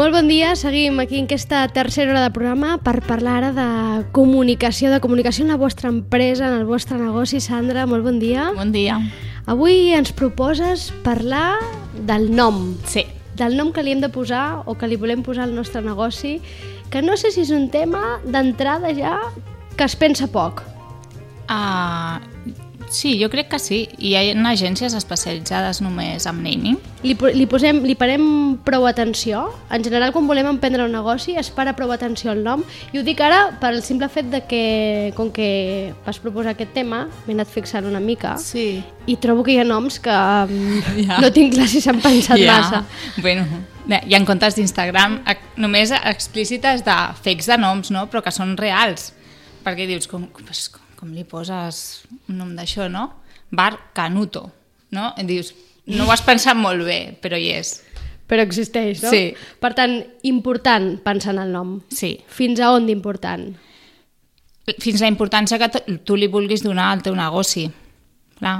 Molt bon dia, seguim aquí en aquesta tercera hora de programa per parlar ara de comunicació, de comunicació en la vostra empresa, en el vostre negoci. Sandra, molt bon dia. Bon dia. Avui ens proposes parlar del nom, Sí. del nom que li hem de posar o que li volem posar al nostre negoci, que no sé si és un tema d'entrada ja que es pensa poc. Uh, sí, jo crec que sí. I hi ha agències especialitzades només en naming. Li, li, posem, li parem prou atenció. En general, quan volem emprendre un negoci, es para prou atenció al nom. I ho dic ara per el simple fet de que, com que vas proposar aquest tema, m'he anat fixant una mica Sí. i trobo que hi ha noms que um, Ja. no tinc clar si s'han pensat massa. Bueno, hi ha comptes d'Instagram només explícites de fakes de noms, no? però que són reals. Perquè dius, com, com, com, com li poses un nom d'això, no? Bar Canuto, no? I dius, no ho has pensat molt bé, però hi és. Però existeix, no? Sí. Per tant, important pensar en el nom. Sí. Fins a on d'important? fins la importància que tu li vulguis donar al teu negoci. Clar.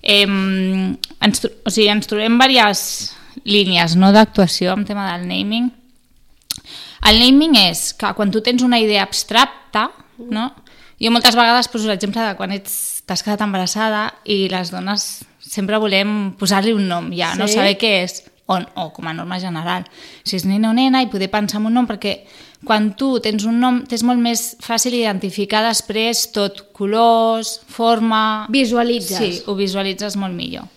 Eh, ens, o sigui, ens trobem diverses línies no, d'actuació en tema del naming. El naming és que quan tu tens una idea abstracta, no? Jo moltes vegades poso l'exemple de quan ets t'has quedat embarassada i les dones sempre volem posar-li un nom ja, no Sí. saber què és, o, o com a norma general. Si és nena o nena i poder pensar en un nom, perquè quan tu tens un nom tens molt més fàcil identificar després tot colors, forma... Visualitzes. Sí, ho visualitzes molt millor.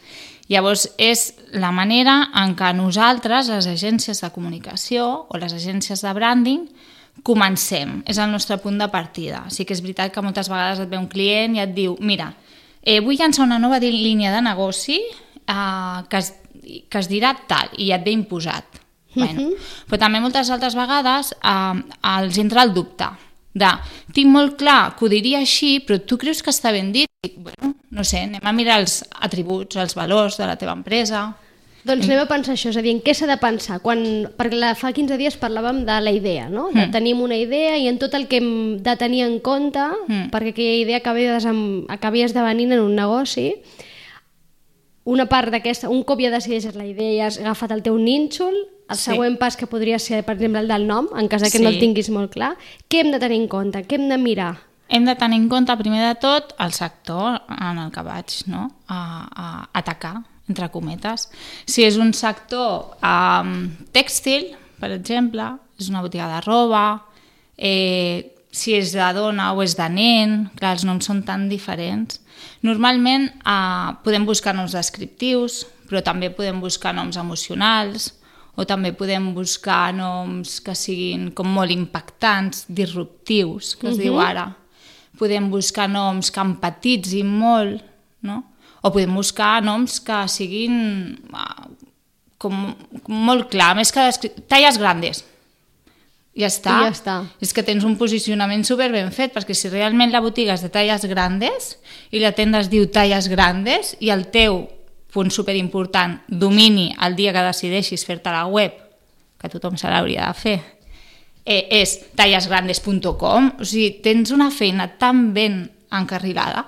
Llavors, és la manera en què nosaltres, les agències de comunicació o les agències de branding, comencem. És el nostre punt de partida. Sí que és veritat que moltes vegades et ve un client i et diu mira, eh, vull llançar una nova línia de negoci eh, que, es, que es dirà tal, i et ve imposat. Bueno, però també moltes altres vegades eh, els entra el dubte de tinc molt clar que ho diria així, però tu creus que està ben dit? I, bueno, no sé, anem a mirar els atributs, els valors de la teva empresa. Doncs anem a pensar això, és a dir, en què s'ha de pensar? Quan, perquè la, fa 15 dies parlàvem de la idea, no? De, mm. Tenim una idea i en tot el que hem de tenir en compte, mm. perquè aquella idea acabi, desem, acabi esdevenint en un negoci, una part d'aquesta, un cop ja decideixes la idea i has agafat el teu nínxol, el Sí. següent pas que podria ser, per exemple, el del nom, en cas que no el Sí. tinguis molt clar, què hem de tenir en compte? Què hem de mirar? Hem de tenir en compte, primer de tot, el sector en el que vaig no? a, a atacar, entre cometes. Si és un sector um, tèxtil, per exemple, és una botiga de roba, eh, si és de dona o és de nen, clar, els noms són tan diferents. Normalment eh, podem buscar noms descriptius, però també podem buscar noms emocionals, o també podem buscar noms que siguin com molt impactants, disruptius, que es uh -huh. diu ara. Podem buscar noms que empatitzin molt, no? O podem buscar noms que siguin ah, com, com molt clar, més que talles grandes. Ja està. I ja està. És que tens un posicionament super ben fet, perquè si realment la botiga és de talles grandes i la tenda es diu talles grandes i el teu punt superimportant, domini el dia que decideixis fer-te la web, que tothom se l'hauria de fer, eh, és tallesgrandes.com, o sigui, tens una feina tan ben encarrilada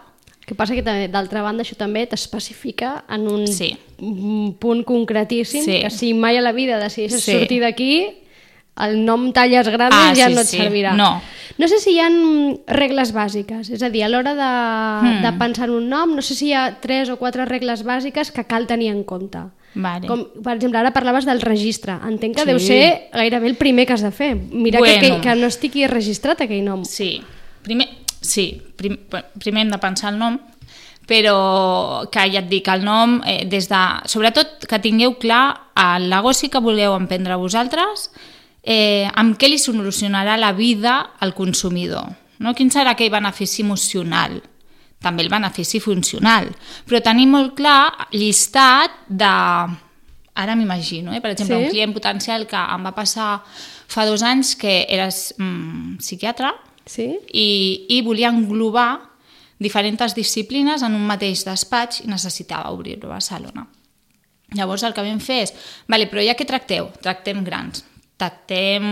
que passa que d'altra banda això també t'especifica en un, Sí. un punt concretíssim Sí. que si mai a la vida decideixes Sí. sortir d'aquí el nom talles grandes Ah, ja sí, no et sí. servirà. No. no sé si hi ha regles bàsiques, és a dir, a l'hora de, Hmm. de pensar en un nom, no sé si hi ha tres o quatre regles bàsiques que cal tenir en compte. Vale. Com, per exemple, ara parlaves del registre. Entenc que Sí. deu ser gairebé el primer que has de fer. Mira que, Bueno. que, que no estigui registrat aquell nom. Sí, primer, sí, prim, primer hem de pensar el nom, però que ja et dic, el nom, eh, des de, sobretot que tingueu clar el negoci que voleu emprendre vosaltres, eh, amb què li solucionarà la vida al consumidor. No? Quin serà aquell benefici emocional? També el benefici funcional. Però tenir molt clar llistat de... Ara m'imagino, eh? per exemple, Sí? un client potencial que em va passar fa dos anys que eres mm, psiquiatre Sí? i, i volia englobar diferents disciplines en un mateix despatx i necessitava obrir-lo a Barcelona. Llavors el que vam fer és, vale, però ja què tracteu? Tractem grans, tractem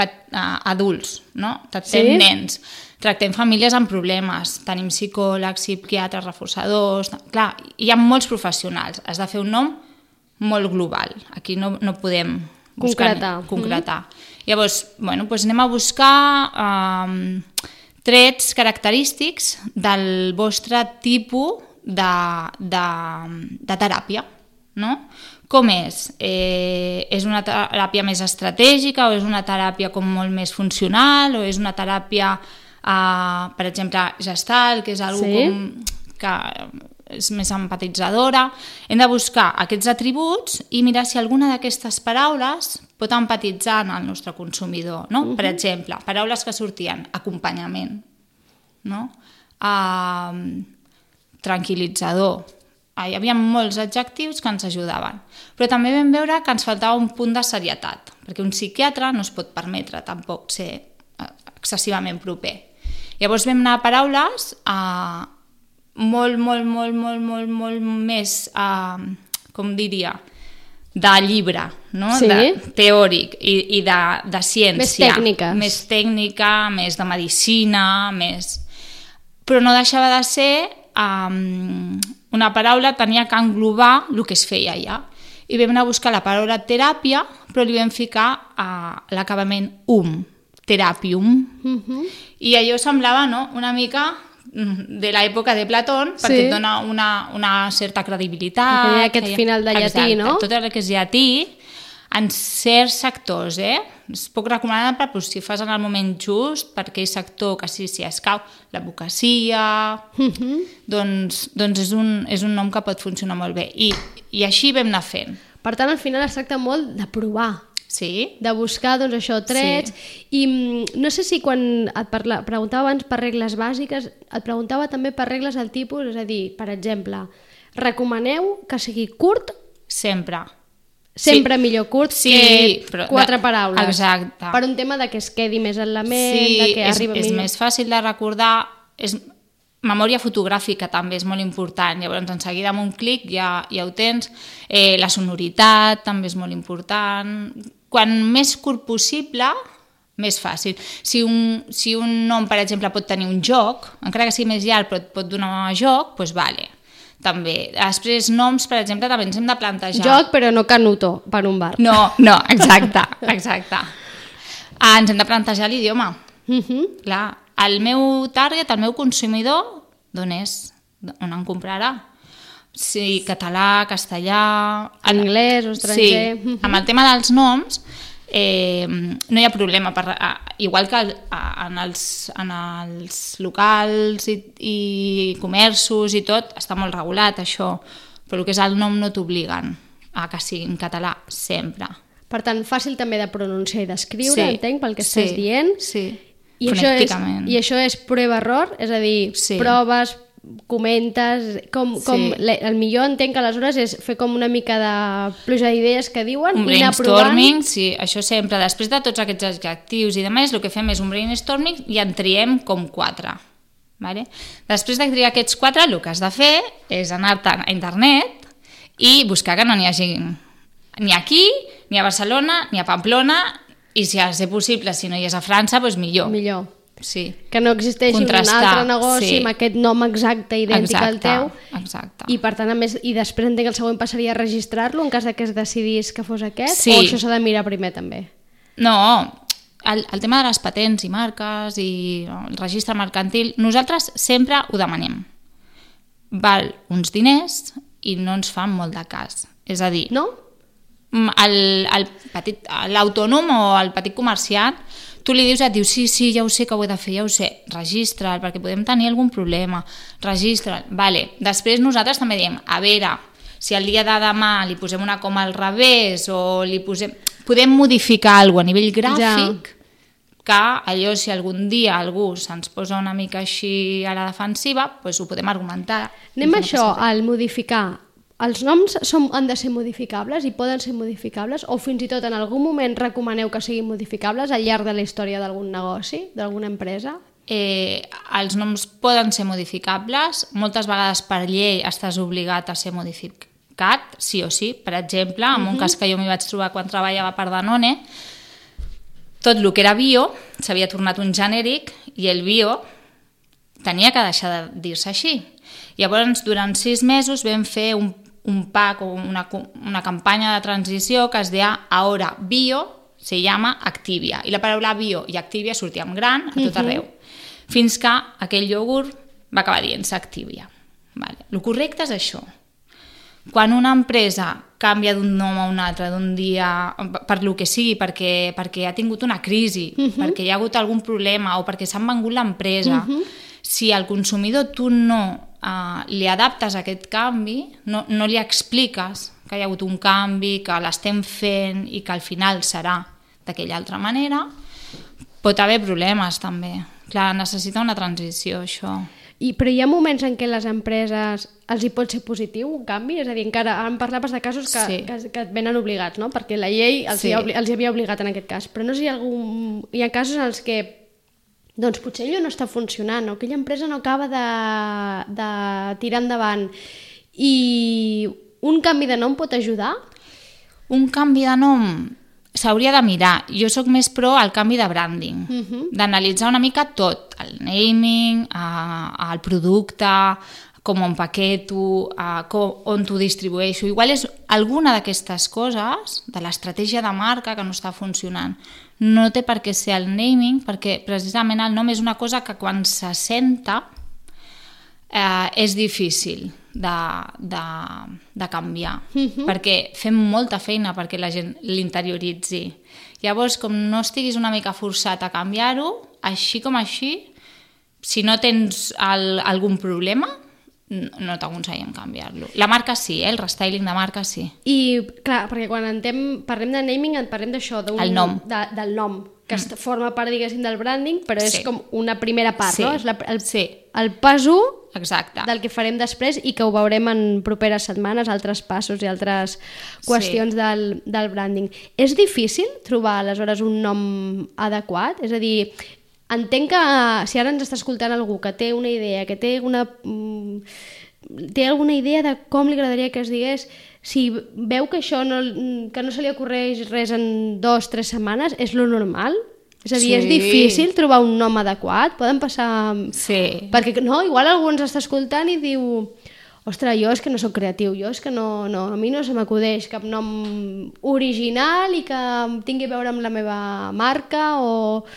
adults, no? tractem Sí? nens, tractem famílies amb problemes, tenim psicòlegs, psiquiatres, reforçadors... Clar, hi ha molts professionals, has de fer un nom molt global. Aquí no, no podem Concretar. concretar. Mm. Llavors, bueno, doncs anem a buscar um, trets característics del vostre tipus de, de, de teràpia, no? Com és? Eh, és una teràpia més estratègica o és una teràpia com molt més funcional o és una teràpia, eh, per exemple, gestal, que és algo Sí. com que és més empatitzadora. Hem de buscar aquests atributs i mirar si alguna d'aquestes paraules pot empatitzar en el nostre consumidor. No? Uh -huh. Per exemple, paraules que sortien acompanyament, no? Uh, tranquil·litzador. Ah, Hi havia molts adjectius que ens ajudaven. Però també vam veure que ens faltava un punt de serietat, perquè un psiquiatre no es pot permetre tampoc ser eh, excessivament proper. Llavors vam anar a paraules eh, molt, molt, molt, molt, molt, molt més, eh, com diria, de llibre, no? Sí. de, teòric i, i de, de ciència. Més tècniques. Més tècnica, més de medicina, més... Però no deixava de ser um, una paraula, tenia que englobar el que es feia allà. I vam anar a buscar la paraula teràpia, però li vam ficar a l'acabament um, teràpium. Uh -huh. I allò semblava no, una mica de l'època de Platón, perquè Sí. et dona una, una certa credibilitat. Perquè ha aquest que final de llatí, Exacte, no? Tot el que és llatí, en certs sectors, eh? És poc recomanable però si fas en el moment just per aquell sector que sí, sí escau, l'advocacia... Uh -huh. doncs, doncs és, un, és un nom que pot funcionar molt bé. I, i així vam anar fent. Per tant, al final es tracta molt de provar, Sí? de buscar doncs, això, trets, i mm, no sé si quan et parla, preguntava abans per regles bàsiques, et preguntava també per regles del tipus, és a dir, per exemple, recomaneu que sigui curt, Sempre. sempre millor curt Sí, que però quatre de- paraules. exacte. Per un tema de que es quedi més en la ment, Sí, de que és, arriba és millor. més fàcil de recordar, és, memòria fotogràfica també és molt important, llavors en seguida amb un clic ja, ja ho tens, eh, la sonoritat també és molt important, quan més curt possible, més fàcil. Si un, si un nom, per exemple, pot tenir un joc, encara que sigui més llarg però et pot donar joc, doncs vale, també. Després, noms, per exemple, també ens hem de plantejar. Joc, però no canuto, per un bar. No, no, exacte, exacte. Ah, ens hem de plantejar l'idioma. Uh -huh. Clar, el meu target, el meu consumidor, d'on és? On em comprarà? Sí, català, castellà... Anglès o estranger. Sí, amb el tema dels noms eh, no hi ha problema. Per, a, igual que a, en, els, en els locals i, i comerços i tot, està molt regulat això, però el que és el nom no t'obliguen a que sigui en català sempre. Per tant, fàcil també de pronunciar i d'escriure, Sí, entenc, pel que sí, estàs dient. Sí, I això, és. I això és prova-error? És a dir, Sí. proves, comentes... Com, com Sí. le- el millor entenc que aleshores és fer com una mica de pluja d'idees que diuen un i anar provant... brainstorming, sí, això sempre. Després de tots aquests adjectius i demés, el que fem és un brainstorming i en triem com quatre. Vale? Després de triar aquests quatre, el que has de fer és anar-te'n a internet i buscar que no n'hi hagi ni aquí, ni a Barcelona, ni a Pamplona, i si ha de ser possible, si no hi és a França, doncs millor. Millor. Sí. Que no Contrastar, un altre negoci sí. amb aquest nom exacte, idèntic al Exacte, teu. exacte. I per tant, a més, i després entenc que el següent passaria a registrar-lo en cas de que es decidís que fos aquest? Sí. O això s'ha de mirar primer també? No, el, el tema de les patents i marques i el registre mercantil, nosaltres sempre ho demanem. Val uns diners i no ens fan molt de cas. És a dir, No? l'autònom o el petit comerciant, tu li dius, et diu, sí, sí, ja ho sé que ho he de fer, ja ho sé, registra'l, perquè podem tenir algun problema, registra'l, vale. Després nosaltres també diem, a veure, si el dia de demà li posem una coma al revés o li posem... Podem modificar alguna a nivell gràfic que allò, si algun dia algú se'ns posa una mica així a la defensiva, doncs ho podem argumentar. Anem a això, al modificar. Els noms són, han de ser modificables i poden ser modificables o fins i tot en algun moment recomaneu que siguin modificables al llarg de la història d'algun negoci, d'alguna empresa? eh, els noms poden ser modificables, moltes vegades per llei estàs obligat a ser modificat, sí o sí. Per exemple, en un cas que jo m'hi vaig trobar quan treballava per Danone, tot el que era bio s'havia tornat un genèric i el bio tenia que deixar de dir-se així. Llavors, durant sis mesos vam fer un, un pack o una, una campanya de transició que es deia Ahora Bio se llama Activia. I la paraula bio i Activia sortia en gran a tot arreu. Uh -huh. Fins que aquell iogurt va acabar dient-se Activia. Vale. El correcte és això. Quan una empresa canvia d'un nom a un altre, d'un dia, per lo que sigui, perquè, perquè ha tingut una crisi, uh -huh. perquè hi ha hagut algun problema o perquè s'han vengut l'empresa, uh -huh. si al consumidor tu no uh, li adaptes a aquest canvi, no, no li expliques que hi ha hagut un canvi, que l'estem fent i que al final serà d'aquella altra manera, pot haver problemes també. Clar, necessita una transició, això. I, però hi ha moments en què les empreses els hi pot ser positiu un canvi? És a dir, encara em parlaves de casos que, sí. que, que et venen obligats, no? Perquè la llei els, sí. hi, els hi havia obligat en aquest cas. Però no sé si hi ha, algun... hi ha casos en els que doncs potser allò no està funcionant o aquella empresa no acaba de, de tirar endavant i un canvi de nom pot ajudar? Un canvi de nom s'hauria de mirar. Jo sóc més pro al canvi de branding, uh -huh. d'analitzar una mica tot, el naming, eh, el producte, com ho empaqueto, eh, com, on t'ho distribueixo. Igual és alguna d'aquestes coses, de l'estratègia de marca que no està funcionant. No té per què ser el naming, perquè precisament el nom és una cosa que quan se senta eh, és difícil de, de, de canviar, uh -huh. perquè fem molta feina perquè la gent l'interioritzi. Llavors, com no estiguis una mica forçat a canviar-ho, així com així, si no tens el, algun problema, no t'aconsellem canviar-lo. La marca sí, eh? el restyling de marca sí. I, clar, perquè quan entem, parlem de naming, en parlem d'això, El nom. De, del nom, que mm. forma part, diguéssim, del branding, però és sí. com una primera part, sí. no? És la, el, sí. el pas 1 Exacte. del que farem després i que ho veurem en properes setmanes, altres passos i altres qüestions sí. del, del branding. És difícil trobar aleshores un nom adequat? És a dir, entenc que si ara ens està escoltant algú que té una idea, que té una... Mm, té alguna idea de com li agradaria que es digués si veu que això no, que no se li ocorreix res en dues, tres setmanes, és lo normal? És a dir, sí. és difícil trobar un nom adequat? Poden passar... Sí. Perquè, no, igual algú ens està escoltant i diu ostres, jo és que no sóc creatiu, jo és que no, no, a mi no se m'acudeix cap nom original i que tingui a veure amb la meva marca o...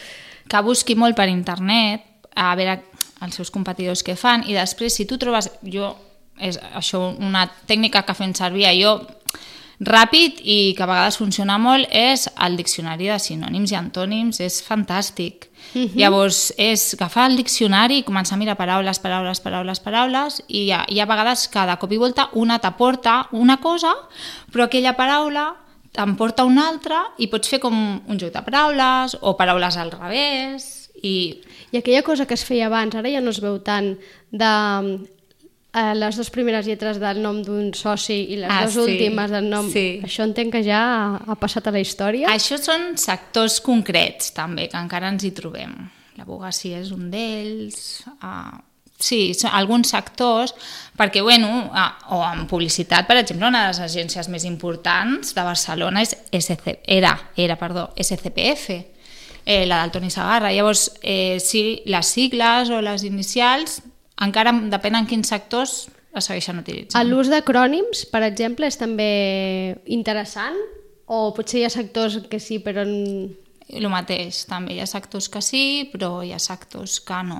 Que busqui molt per internet, a veure els seus competidors que fan, i després si tu trobes... Jo, és això una tècnica que fem servir, jo ràpid i que a vegades funciona molt és el diccionari de sinònims i antònims, és fantàstic. Uh mhm. -huh. Llavors, és agafar el diccionari i començar a mirar paraules, paraules, paraules, paraules, i hi ha, hi ha vegades que de cop i volta una t'aporta una cosa, però aquella paraula t'emporta una altra i pots fer com un joc de paraules o paraules al revés i... I aquella cosa que es feia abans, ara ja no es veu tant, de eh, les dues primeres lletres del nom d'un soci i les ah, dues sí, últimes del nom, sí. això entenc que ja ha, ha passat a la història. Això són sectors concrets, també, que encara ens hi trobem. L'advocacia és un d'ells... Uh, sí, alguns sectors, perquè, bueno, uh, o en publicitat, per exemple, una de les agències més importants de Barcelona és SC, era, era perdó, SCPF, eh, la del Toni Sagarra. Llavors, eh, sí, les sigles o les inicials encara depèn en quins sectors es segueixen utilitzant. L'ús d'acrònims, per exemple, és també interessant? O potser hi ha sectors que sí, però... El mateix, també hi ha sectors que sí, però hi ha sectors que no.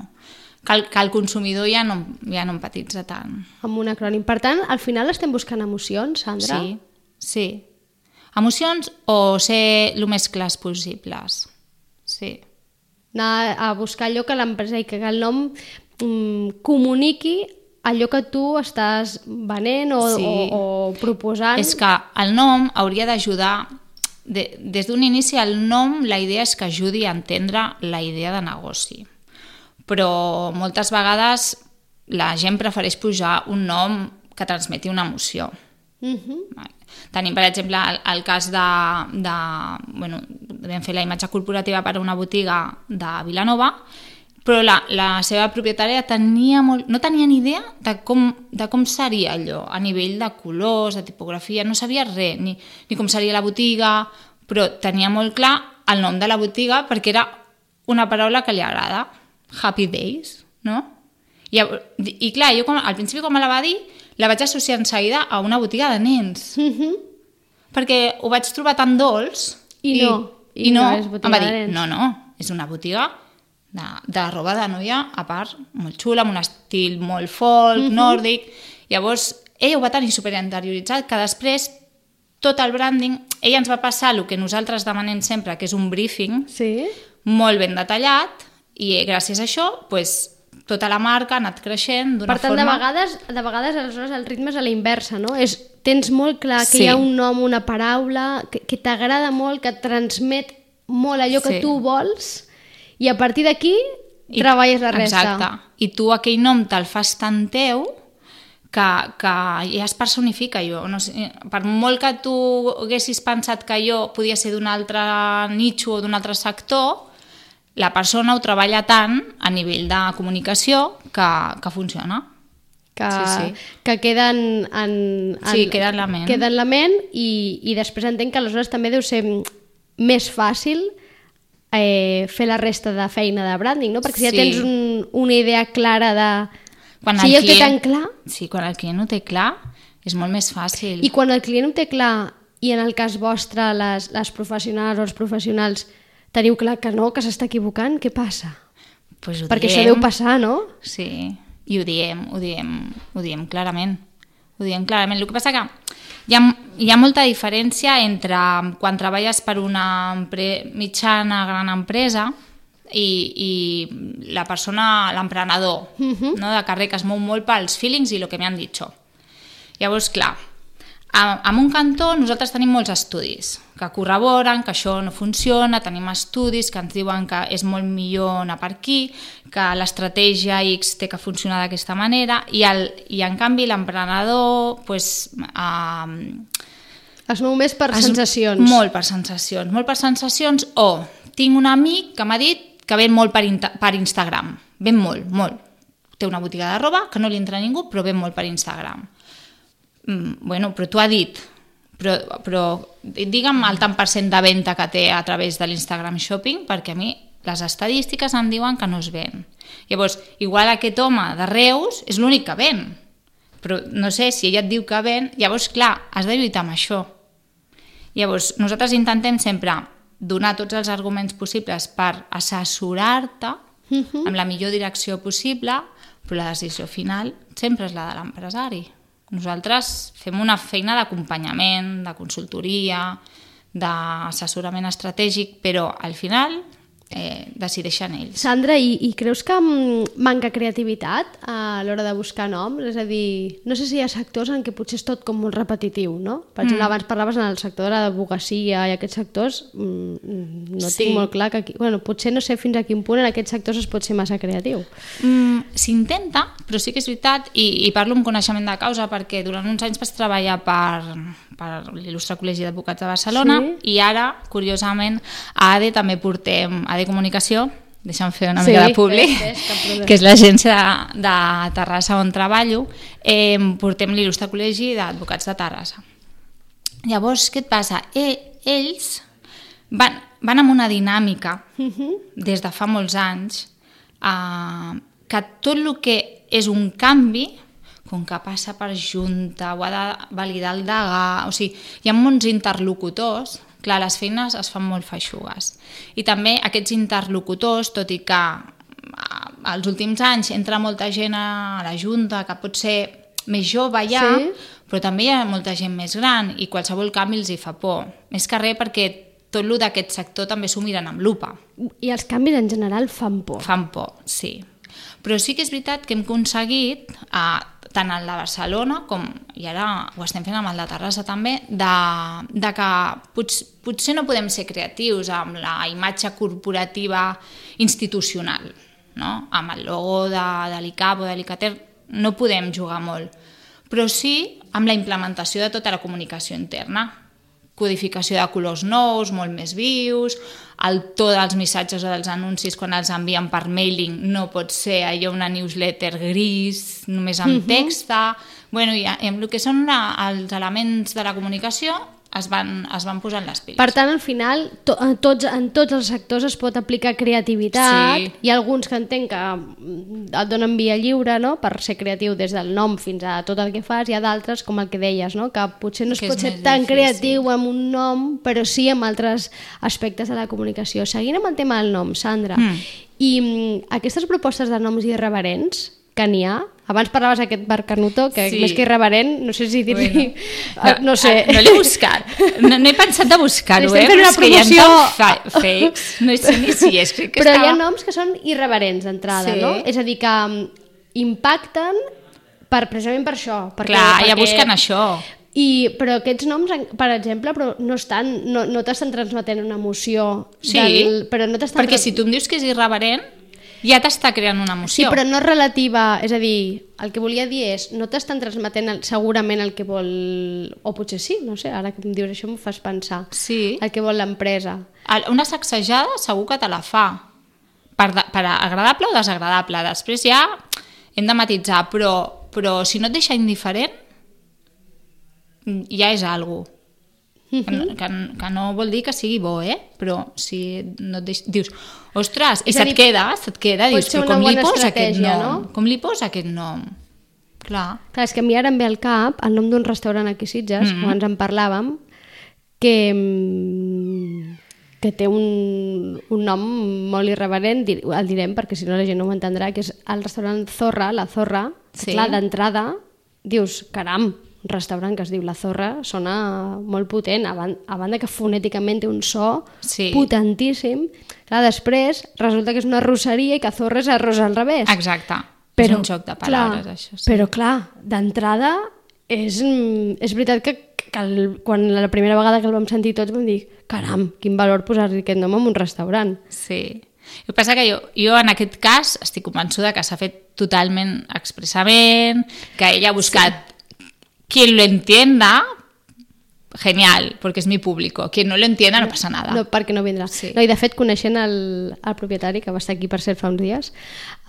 Que el, que el consumidor ja no, ja no empatitza tant. Amb un acrònim. Per tant, al final estem buscant emocions, Sandra? Sí, sí. Emocions o ser el més clars possibles. Sí. Anar a buscar allò que l'empresa i que el nom mm, comuniqui allò que tu estàs venent o, sí. o, o proposant. És que el nom hauria d'ajudar de, des d'un inici el nom la idea és que ajudi a entendre la idea de negoci però moltes vegades la gent prefereix pujar un nom que transmeti una emoció mhm. -huh. tenim per exemple el, el cas de, de bueno, vam fer la imatge corporativa per a una botiga de Vilanova però la, la seva propietària tenia molt, no tenia ni idea de com, de com seria allò, a nivell de colors, de tipografia, no sabia res, ni, ni com seria la botiga, però tenia molt clar el nom de la botiga perquè era una paraula que li agrada, Happy Days, no? I, i clar, jo com, al principi quan me la va dir, la vaig associar en seguida a una botiga de nens. Mm -hmm. Perquè ho vaig trobar tan dolç... I no, I, i no, no em va dir, no, no, és una botiga de, de roba de noia, a part, molt xula, amb un estil molt folk, mm -hmm. nòrdic. Llavors, ella ho va tenir superinterioritzat, que després tot el branding, ella ens va passar el que nosaltres demanem sempre, que és un briefing Sí? molt ben detallat, i eh, gràcies a això, pues, tota la marca ha anat creixent d'una Per tant, forma... de vegades, de vegades aleshores el ritme és a la inversa, no? És, tens molt clar que Sí. hi ha un nom, una paraula, que, que t'agrada molt, que et transmet molt allò que Sí. tu vols, i a partir d'aquí treballes la resta. Exacte. I tu aquell nom te'l fas tan teu que, que ja es personifica jo. No sé, per molt que tu haguessis pensat que jo podia ser d'un altre nitxo o d'un altre sector, la persona ho treballa tant a nivell de comunicació que, que funciona. que, Sí, sí. que queden en, en, Sí, queda en la ment. Queda en la ment i, i després entenc que aleshores també deu ser més fàcil eh, fer la resta de feina de branding, no? Perquè si ja Sí. tens un, una idea clara de... Quan si el ja ho té tan clar, Sí, quan el client ho té clar, és molt més fàcil. i quan el client ho té clar, i en el cas vostre, les, les professionals o els professionals, teniu clar que no, que s'està equivocant, què passa? pues ho Perquè diem. això deu passar, no? Sí, i ho diem, ho diem, ho diem clarament. Ho diem clarament. El que passa que hi ha, hi ha molta diferència entre quan treballes per una empre mitjana, gran empresa i, i la persona, l'emprenedor, uh -huh. no, de carrer que es mou molt pels feelings i el que m'han dit. Llavors, clar, a- en un cantó nosaltres tenim molts estudis que corroboren que això no funciona, tenim estudis que ens diuen que és molt millor anar per aquí, que l'estratègia X té que funcionar d'aquesta manera i, el, i en canvi l'emprenedor pues, eh, Es mou més per es- sensacions. Molt per sensacions, molt per sensacions o tinc un amic que m'ha dit que ven molt per, per Instagram, ven molt, molt. Té una botiga de roba que no li entra ningú, però ven molt per Instagram. Mm, bueno, però tu ha dit, però, però digue'm el tant per cent de venda que té a través de l'Instagram Shopping, perquè a mi les estadístiques em diuen que no es ven. Llavors, igual aquest home de Reus és l'únic que ven, però no sé si ella et diu que ven, llavors, clar, has de lluitar amb això. Llavors, nosaltres intentem sempre donar tots els arguments possibles per assessorar-te amb la millor direcció possible, però la decisió final sempre és la de l'empresari. Nosaltres fem una feina d'acompanyament, de consultoria, d'assessorament estratègic, però al final eh, decideixen ells. Sandra, i, i creus que mm, manca creativitat a l'hora de buscar noms? És a dir, no sé si hi ha sectors en què potser és tot com molt repetitiu, no? Per exemple, mm. abans parlaves en el sector de l'advocacia i aquests sectors, mm, no Sí. tinc molt clar que aquí... Bueno, potser no sé fins a quin punt en aquests sectors es pot ser massa creatiu. Mm, S'intenta, però sí que és veritat, i, i parlo amb coneixement de causa perquè durant uns anys vaig treballar per, per l'il·lustre Col·legi d'Advocats de Barcelona Sí. i ara, curiosament, a ADE també portem, ADE Comunicació, deixa'm fer una Sí, mica de publi, fes, fes, que és l'agència de, de Terrassa on treballo, eh, portem l'il·lustre Col·legi d'Advocats de Terrassa. Llavors, què et passa? E, ells van, van amb una dinàmica des de fa molts anys eh, que tot el que és un canvi com que passa per junta, ho ha de validar el degà, o sigui, hi ha molts interlocutors, clar, les feines es fan molt feixugues. I també aquests interlocutors, tot i que eh, als últims anys entra molta gent a la Junta que pot ser més jove ja, Sí. però també hi ha molta gent més gran i qualsevol canvi els hi fa por. Més que res perquè tot el d'aquest sector també s'ho miren amb lupa. I els canvis en general fan por. Fan por, sí. Però sí que és veritat que hem aconseguit, eh, tant el de Barcelona com, i ara ho estem fent amb el de Terrassa també, de, de que pots, potser no podem ser creatius amb la imatge corporativa institucional, no? amb el logo de, de l'ICAP o de l'ICATER no podem jugar molt, però sí amb la implementació de tota la comunicació interna, codificació de colors nous, molt més vius, el to dels missatges o dels anuncis quan els envien per mailing no pot ser allò una newsletter gris, només amb text. Bueno, i amb el que són la, els elements de la comunicació es van, es van posant les piles. Per tant, al final, to, en, tots, en tots els sectors es pot aplicar creativitat. Sí. Hi ha alguns que entenc que mm, et donen via lliure no? per ser creatiu des del nom fins a tot el que fas. Hi ha d'altres, com el que deies, no? que potser no es Que pot ser tan difícil. creatiu amb un nom, però sí amb altres aspectes de la comunicació. Seguint amb el tema del nom, Sandra, Mm. i mm, aquestes propostes de noms irreverents que n'hi ha, abans parlaves aquest Bar Canutó, que Sí. més que irreverent, no sé si dir-li... Bueno, no, no sé. No l'he buscat. No, no he pensat de buscar-ho, eh? fent Però una és que hi ha promoció. fakes. No sé ni si és. Crec que Però hi estava... ha noms que són irreverents d'entrada, Sí. no? És a dir, que mm, impacten per, precisament per això. Perquè, Clar, ja perquè... busquen això. I, però aquests noms, per exemple, però no estan, no, no t'estan transmetent una emoció. Sí, del, però no perquè si tu em dius que és irreverent, ja t'està creant una Sí, emoció. però no relativa, és a dir, el que volia dir és, no t'estan transmetent el, segurament el que vol, o potser sí, no sé, ara que em dius això em fas pensar, Sí. el que vol l'empresa. Una sacsejada segur que te la fa. Per, de, per agradable o desagradable. Després ja hem de matitzar, però, però si no et deixa indiferent, ja és algo. Que, no- que, que no vol dir que sigui bo, eh? Però si no et deix... dius, ostres, i se't dir, queda, se't queda, dius, però com li posa aquest nom? no? Com li posa aquest nom? Clar. Clar, és que a mi ara em ve al cap el nom d'un restaurant aquí a Sitges, mm. -hmm. abans en parlàvem, que, mm, que té un, un nom molt irreverent, el direm perquè si no la gent no ho entendrà, que és el restaurant Zorra, la Zorra, Sí. clar, d'entrada, dius, caram, restaurant que es diu La Zorra sona molt potent, a, ban a banda que fonèticament té un so Sí. potentíssim. Clar, després resulta que és una arrosseria i que Zorra és arròs al revés. Exacte. és un joc de paraules, clar, això. Sí. Però clar, d'entrada és, mm, és veritat que, que el, quan la primera vegada que el vam sentir tots vam dir caram, quin valor posar-li aquest nom en un restaurant. Sí. El que passa que jo, jo en aquest cas estic convençuda que s'ha fet totalment expressament, que ella ha buscat sí. Quien lo entienda, genial, porque es mi público. Quien no lo entienda no pasa nada. No, perquè no vindrà. Sí. No, I de fet, coneixent el, el propietari, que va estar aquí per cert fa uns dies,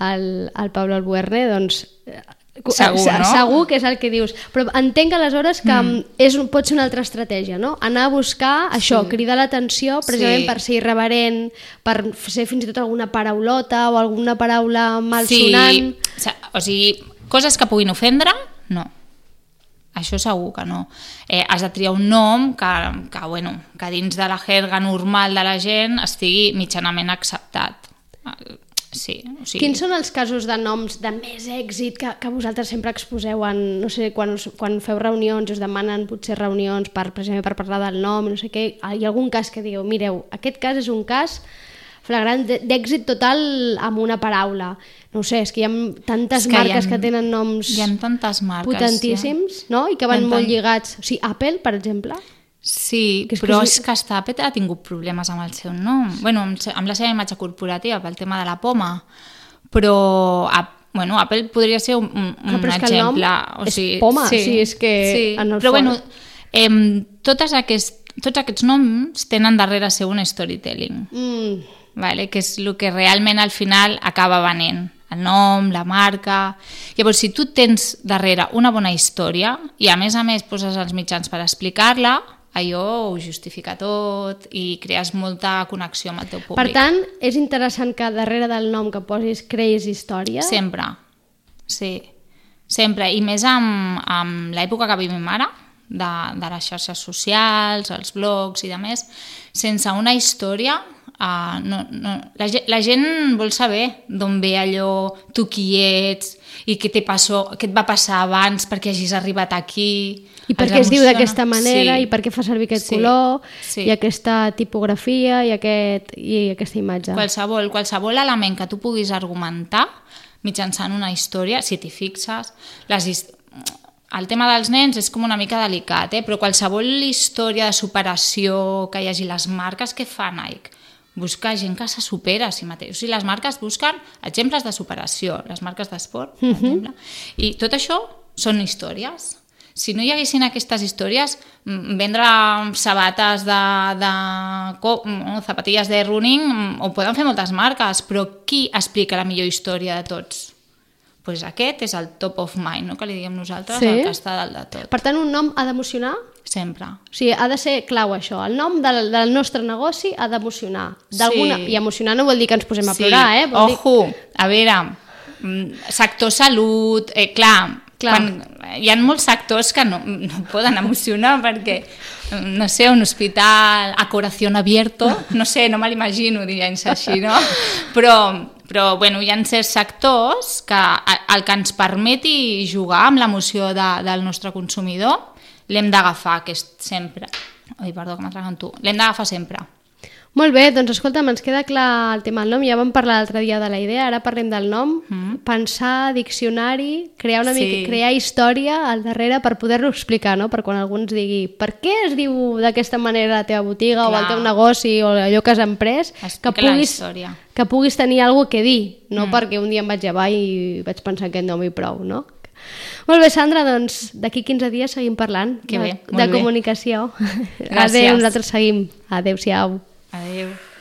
el, el Pablo Albuerne, doncs... eh, Segur, se- no? Segur que és el que dius. Però entenc aleshores que mm. és, pot ser una altra estratègia, no? Anar a buscar això, Sí. cridar l'atenció, precisament Sí. per ser irreverent, per ser fins i tot alguna paraulota o alguna paraula malsonant. Sí, o sigui, coses que puguin ofendre, no. Això segur que no. Eh, has de triar un nom que, que, bueno, que dins de la jerga normal de la gent estigui mitjanament acceptat. Eh, Sí, o sigui, Quins són els casos de noms de més èxit que, que vosaltres sempre exposeu en, no sé, quan, us, quan feu reunions, us demanen potser reunions per, per parlar del nom, no sé què, hi ha algun cas que diu, mireu, aquest cas és un cas flagrant d'è- d'èxit total amb una paraula. No sé, és que hi ha tantes que hi marques ha- que tenen noms hi ha tantes marques. potentíssims, no? I que van molt tant- lligats. O sigui, Apple, per exemple, Sí, Que és que però és- és que Estapet ha tingut problemes amb el seu nom. bueno, amb, amb la seva imatge corporativa, pel tema de la poma. Però, a, bueno, Apple podria ser un, un, Clar, un però és que el nom exemple. és poma, o sigui, és que en el Però fons- bueno, eh, totes aquest, tots aquests noms tenen darrere seu un storytelling, mm, vale? que és el que realment al final acaba venent el nom, la marca... Llavors, si tu tens darrere una bona història i a més a més poses els mitjans per explicar-la, allò ho justifica tot i crees molta connexió amb el teu públic. Per tant, és interessant que darrere del nom que posis creïs història. Sempre, sí. Sempre, i més amb, amb l'època que vivim ara, de, de les xarxes socials, els blogs i de més, sense una història, uh, no, no, la, la gent vol saber d'on ve allò, tu qui ets, i què, te passó, què et va passar abans perquè hagis arribat aquí. I per què es diu d'aquesta manera, Sí. i per què fa servir aquest Sí. color, Sí. i aquesta tipografia, i, aquest, i aquesta imatge. Qualsevol, qualsevol element que tu puguis argumentar mitjançant una història, si t'hi fixes, les el tema dels nens és com una mica delicat, eh? però qualsevol història de superació que hi hagi les marques que fa Nike, buscar gent que se supera a si mateix. O sigui, les marques busquen exemples de superació, les marques d'esport, per exemple. I tot això són històries. Si no hi haguessin aquestes històries, vendre sabates de, de no, zapatilles de running ho poden fer moltes marques, però qui explica la millor història de tots? Pues aquest és el top of mind, no? que li diguem nosaltres, Sí. el que està dalt de tot. Per tant, un nom ha d'emocionar? Sempre. O sigui, ha de ser clau això. El nom del, del nostre negoci ha d'emocionar. Sí. I emocionar no vol dir que ens posem a plorar, eh? Vol dir... Ojo, a veure, mm, sector salut, eh, clar, Clar. Quan, hi ha molts sectors que no, no poden emocionar perquè, no sé, un hospital a corazón abierto, no sé, no me l'imagino dient així, no? Però, però bueno, hi ha certs sectors que el que ens permeti jugar amb l'emoció de, del nostre consumidor l'hem d'agafar, sempre... Ai, perdó, que m'atraganto. L'hem d'agafar sempre. Molt bé, doncs escolta'm, ens queda clar el tema del nom. Ja vam parlar l'altre dia de la idea, ara parlem del nom. Mm. Pensar, diccionari, crear una Sí. mica, crear història al darrere per poder-lo explicar, no? Per quan algú ens digui per què es diu d'aquesta manera la teva botiga o el Clar. teu negoci o allò que has emprès, que Explica puguis, història. que puguis tenir alguna que dir, no mm. perquè un dia em vaig llevar i vaig pensar aquest nom i prou, no? Molt bé, Sandra, doncs d'aquí 15 dies seguim parlant Que de, bé, de bé. comunicació. Gràcies. Adéu, nosaltres seguim. Adéu-siau. Ah.